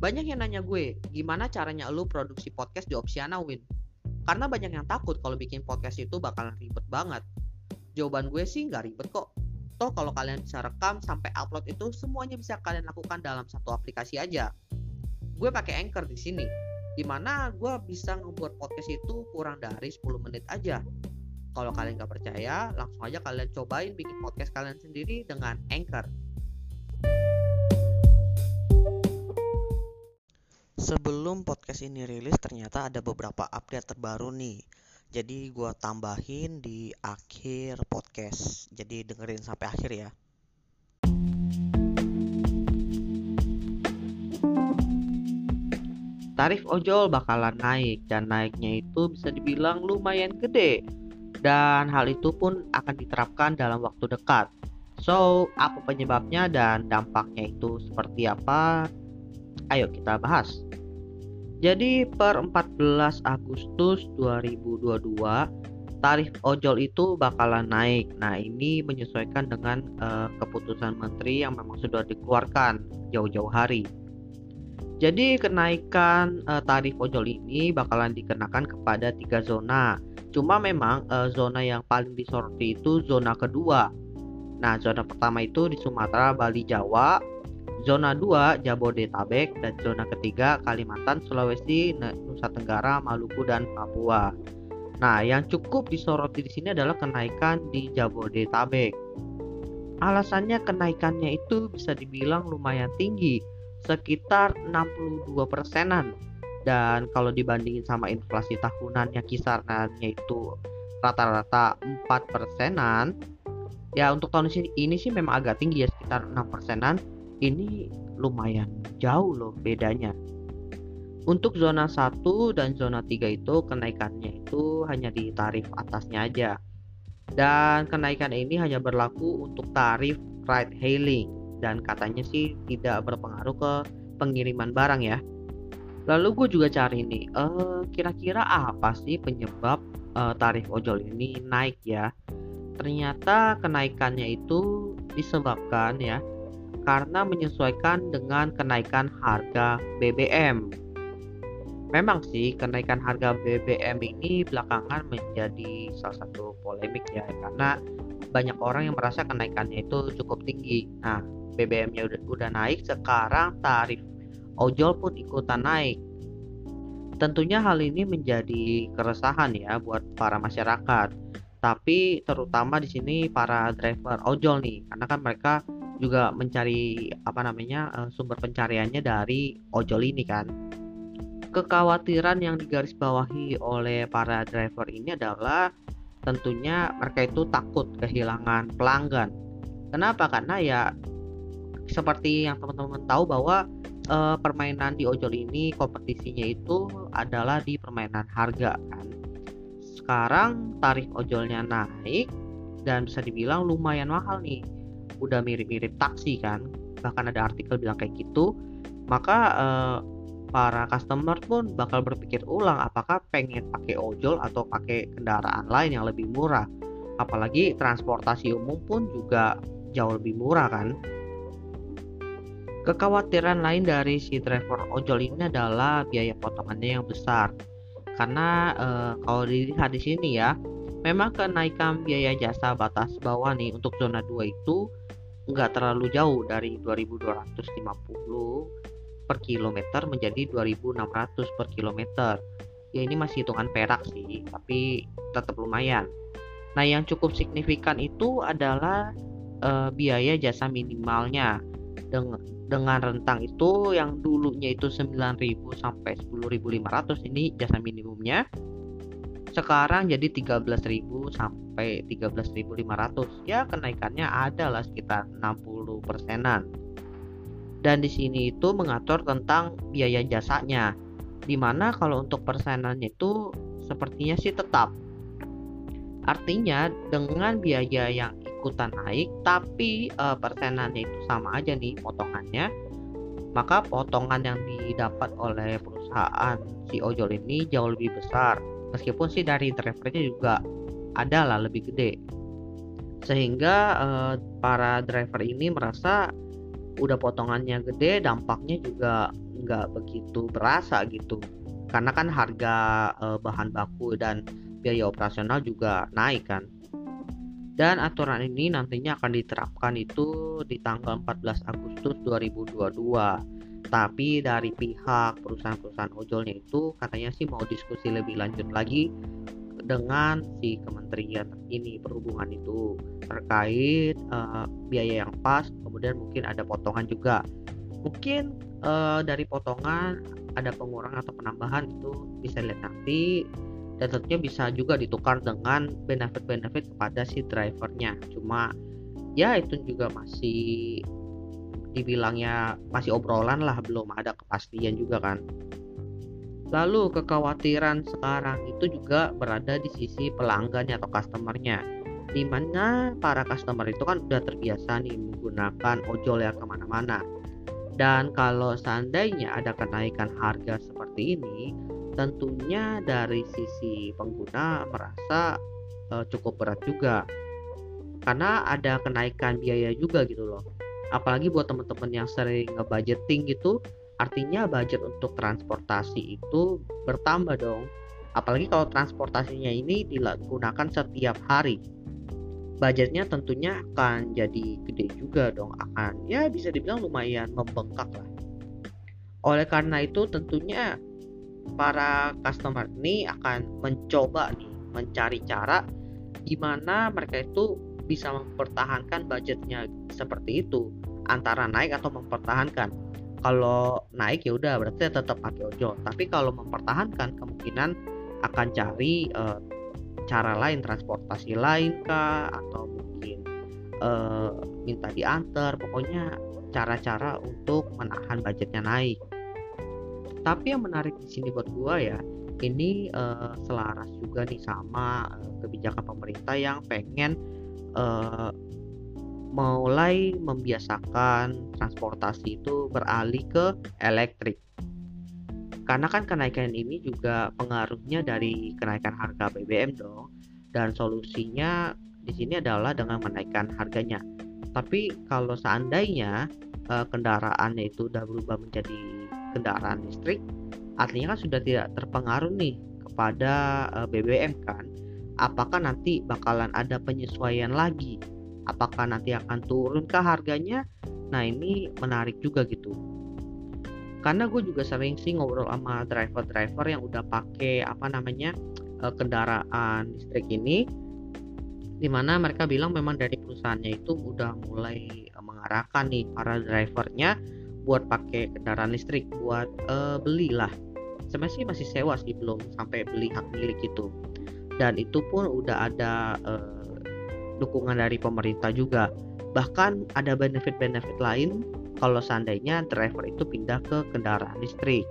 Banyak yang nanya gue, gimana caranya lu produksi podcast di Opsiana Win? Karena banyak yang takut kalau bikin podcast itu bakalan ribet banget. Jawaban gue sih nggak ribet kok. Toh kalau kalian bisa rekam sampai upload itu semuanya bisa kalian lakukan dalam satu aplikasi aja. Gue pakai Anchor di sini, di mana gue bisa ngebuat podcast itu kurang dari 10 menit aja. Kalau kalian nggak percaya, langsung aja kalian cobain bikin podcast kalian sendiri dengan Anchor. Sebelum podcast ini rilis ternyata ada beberapa update terbaru nih. Jadi gua tambahin di akhir podcast. Jadi dengerin sampai akhir ya. Tarif ojol bakalan naik dan naiknya itu bisa dibilang lumayan gede. Dan hal itu pun akan diterapkan dalam waktu dekat. So, apa penyebabnya dan dampaknya itu seperti apa? Ayo kita bahas. Jadi per 14 Agustus 2022 tarif ojol itu bakalan naik. Nah, ini menyesuaikan dengan uh, keputusan menteri yang memang sudah dikeluarkan jauh-jauh hari. Jadi kenaikan uh, tarif ojol ini bakalan dikenakan kepada tiga zona. Cuma memang uh, zona yang paling disoroti itu zona kedua. Nah, zona pertama itu di Sumatera, Bali, Jawa, Zona 2 Jabodetabek dan zona ketiga Kalimantan, Sulawesi, Nusa Tenggara, Maluku dan Papua. Nah, yang cukup disoroti di sini adalah kenaikan di Jabodetabek. Alasannya kenaikannya itu bisa dibilang lumayan tinggi, sekitar 62 persenan. Dan kalau dibandingin sama inflasi tahunan yang kisarannya itu rata-rata 4 persenan, ya untuk tahun ini sih memang agak tinggi ya sekitar 6 persenan ini lumayan jauh loh bedanya. Untuk zona 1 dan zona 3 itu kenaikannya itu hanya di tarif atasnya aja. Dan kenaikan ini hanya berlaku untuk tarif ride hailing dan katanya sih tidak berpengaruh ke pengiriman barang ya. Lalu gue juga cari nih, uh, kira-kira apa sih penyebab uh, tarif ojol ini naik ya? Ternyata kenaikannya itu disebabkan ya karena menyesuaikan dengan kenaikan harga BBM. Memang sih kenaikan harga BBM ini belakangan menjadi salah satu polemik ya karena banyak orang yang merasa kenaikannya itu cukup tinggi. Nah, BBM-nya udah, udah naik, sekarang tarif ojol pun ikutan naik. Tentunya hal ini menjadi keresahan ya buat para masyarakat. Tapi terutama di sini para driver ojol nih, karena kan mereka juga mencari apa namanya uh, sumber pencariannya dari ojol ini kan. Kekhawatiran yang digarisbawahi oleh para driver ini adalah tentunya mereka itu takut kehilangan pelanggan. Kenapa? Karena ya seperti yang teman-teman tahu bahwa uh, permainan di ojol ini kompetisinya itu adalah di permainan harga kan. Sekarang tarif ojolnya naik dan bisa dibilang lumayan mahal nih udah mirip-mirip taksi kan bahkan ada artikel bilang kayak gitu maka uh, para customer pun bakal berpikir ulang apakah pengen pakai ojol atau pakai kendaraan lain yang lebih murah. Apalagi transportasi umum pun juga jauh lebih murah kan. Kekhawatiran lain dari si driver ojol ini adalah biaya potongannya yang besar. Karena uh, kalau dilihat di sini ya memang kenaikan biaya jasa batas bawah nih untuk zona 2 itu nggak terlalu jauh dari 2250 per kilometer menjadi 2600 per kilometer. Ya ini masih hitungan perak sih tapi tetap lumayan. Nah yang cukup signifikan itu adalah uh, biaya jasa minimalnya. Dengan dengan rentang itu yang dulunya itu 9000 sampai 10500 ini jasa minimumnya sekarang jadi 13.000 sampai 13.500 ya kenaikannya adalah sekitar 60 persenan. Dan di sini itu mengatur tentang biaya jasanya di mana kalau untuk persenannya itu sepertinya sih tetap. Artinya dengan biaya yang ikutan naik tapi e, persenannya itu sama aja nih potongannya maka potongan yang didapat oleh perusahaan si ojol ini jauh lebih besar meskipun sih dari drivernya juga ada lah lebih gede. Sehingga uh, para driver ini merasa udah potongannya gede dampaknya juga nggak begitu berasa gitu. Karena kan harga uh, bahan baku dan biaya operasional juga naik kan. Dan aturan ini nantinya akan diterapkan itu di tanggal 14 Agustus 2022 tapi dari pihak perusahaan-perusahaan ojolnya itu katanya sih mau diskusi lebih lanjut lagi dengan si kementerian ini perhubungan itu. Terkait uh, biaya yang pas kemudian mungkin ada potongan juga. Mungkin uh, dari potongan ada pengurangan atau penambahan itu bisa lihat nanti. Dan tentunya bisa juga ditukar dengan benefit-benefit kepada si drivernya. Cuma ya itu juga masih dibilangnya masih obrolan lah belum ada kepastian juga kan. Lalu kekhawatiran sekarang itu juga berada di sisi pelanggannya atau customernya. Di mana para customer itu kan udah terbiasa nih menggunakan ojol yang ke mana-mana. Dan kalau seandainya ada kenaikan harga seperti ini tentunya dari sisi pengguna merasa uh, cukup berat juga. Karena ada kenaikan biaya juga gitu loh apalagi buat teman-teman yang sering ngebudgeting gitu artinya budget untuk transportasi itu bertambah dong. Apalagi kalau transportasinya ini digunakan setiap hari. Budgetnya tentunya akan jadi gede juga dong akan ya bisa dibilang lumayan membengkak lah. Oleh karena itu tentunya para customer ini akan mencoba nih mencari cara gimana mereka itu bisa mempertahankan budgetnya seperti itu antara naik atau mempertahankan. Kalau naik ya udah berarti tetap pakai ojol tapi kalau mempertahankan kemungkinan akan cari uh, cara lain transportasi lain kah atau mungkin uh, minta diantar. Pokoknya cara-cara untuk menahan budgetnya naik. Tapi yang menarik di sini buat gua ya ini uh, selaras juga nih sama uh, kebijakan pemerintah yang pengen uh, mulai membiasakan transportasi itu beralih ke elektrik. Karena kan kenaikan ini juga pengaruhnya dari kenaikan harga BBM dong. Dan solusinya di sini adalah dengan menaikkan harganya. Tapi kalau seandainya uh, kendaraannya itu udah berubah menjadi kendaraan listrik, artinya kan sudah tidak terpengaruh nih kepada uh, BBM kan apakah nanti bakalan ada penyesuaian lagi? Apakah nanti akan turun ke harganya? Nah ini menarik juga gitu. Karena gue juga sering sih ngobrol sama driver-driver yang udah pakai apa namanya eh, kendaraan listrik ini di mana mereka bilang memang dari perusahaannya itu udah mulai mengarahkan nih para drivernya buat pakai kendaraan listrik buat uh, belilah. Sebenarnya sih masih sewa sih belum sampai beli hak milik itu dan itu pun udah ada uh, dukungan dari pemerintah juga. Bahkan ada benefit-benefit lain kalau seandainya driver itu pindah ke kendaraan listrik.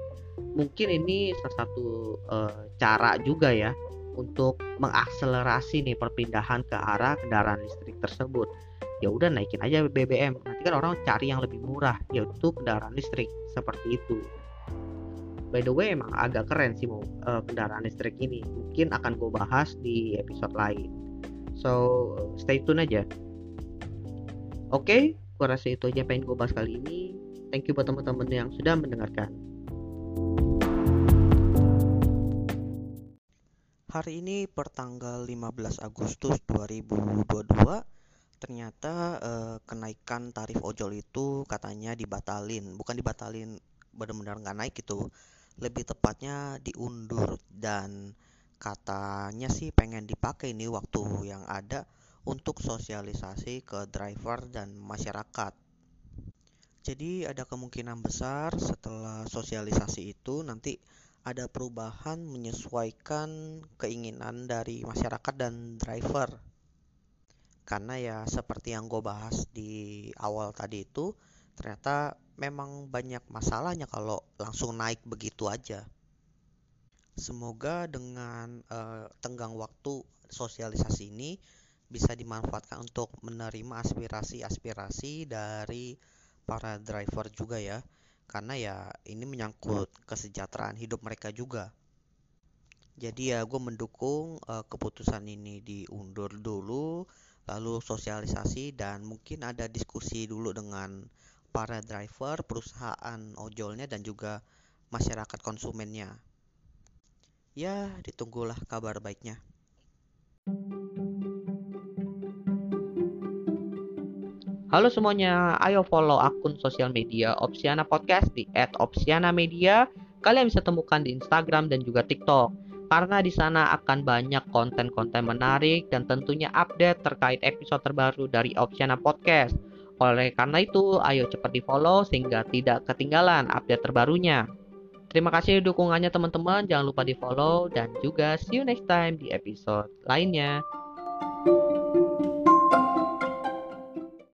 Mungkin ini salah satu uh, cara juga ya untuk mengakselerasi nih perpindahan ke arah kendaraan listrik tersebut. Ya udah naikin aja BBM nanti kan orang cari yang lebih murah yaitu kendaraan listrik. Seperti itu by the way emang agak keren sih mau uh, kendaraan listrik ini. Mungkin akan gue bahas di episode lain. So stay tune aja. Oke okay, gue rasa itu aja pengen gue bahas kali ini. Thank you buat teman-teman yang sudah mendengarkan. Hari ini pertanggal 15 Agustus 2022 ternyata eh, kenaikan tarif ojol itu katanya dibatalin, bukan dibatalin benar-benar nggak naik gitu, lebih tepatnya diundur dan katanya sih pengen dipakai nih waktu yang ada untuk sosialisasi ke driver dan masyarakat. Jadi ada kemungkinan besar setelah sosialisasi itu nanti ada perubahan menyesuaikan keinginan dari masyarakat dan driver. Karena ya seperti yang gue bahas di awal tadi itu ternyata memang banyak masalahnya kalau langsung naik begitu aja. Semoga dengan uh, tenggang waktu sosialisasi ini bisa dimanfaatkan untuk menerima aspirasi-aspirasi dari para driver juga ya. Karena ya ini menyangkut kesejahteraan hidup mereka juga. Jadi ya gue mendukung uh, keputusan ini diundur dulu, lalu sosialisasi dan mungkin ada diskusi dulu dengan para driver, perusahaan ojolnya dan juga masyarakat konsumennya. Ya, ditunggulah kabar baiknya. Halo semuanya, ayo follow akun sosial media Opsiana Podcast di @opsiana_media. Kalian bisa temukan di Instagram dan juga TikTok. Karena di sana akan banyak konten-konten menarik dan tentunya update terkait episode terbaru dari Opsiana Podcast. Oleh karena itu, ayo cepat di follow sehingga tidak ketinggalan update terbarunya. Terima kasih dukungannya teman-teman, jangan lupa di follow dan juga see you next time di episode lainnya. thank you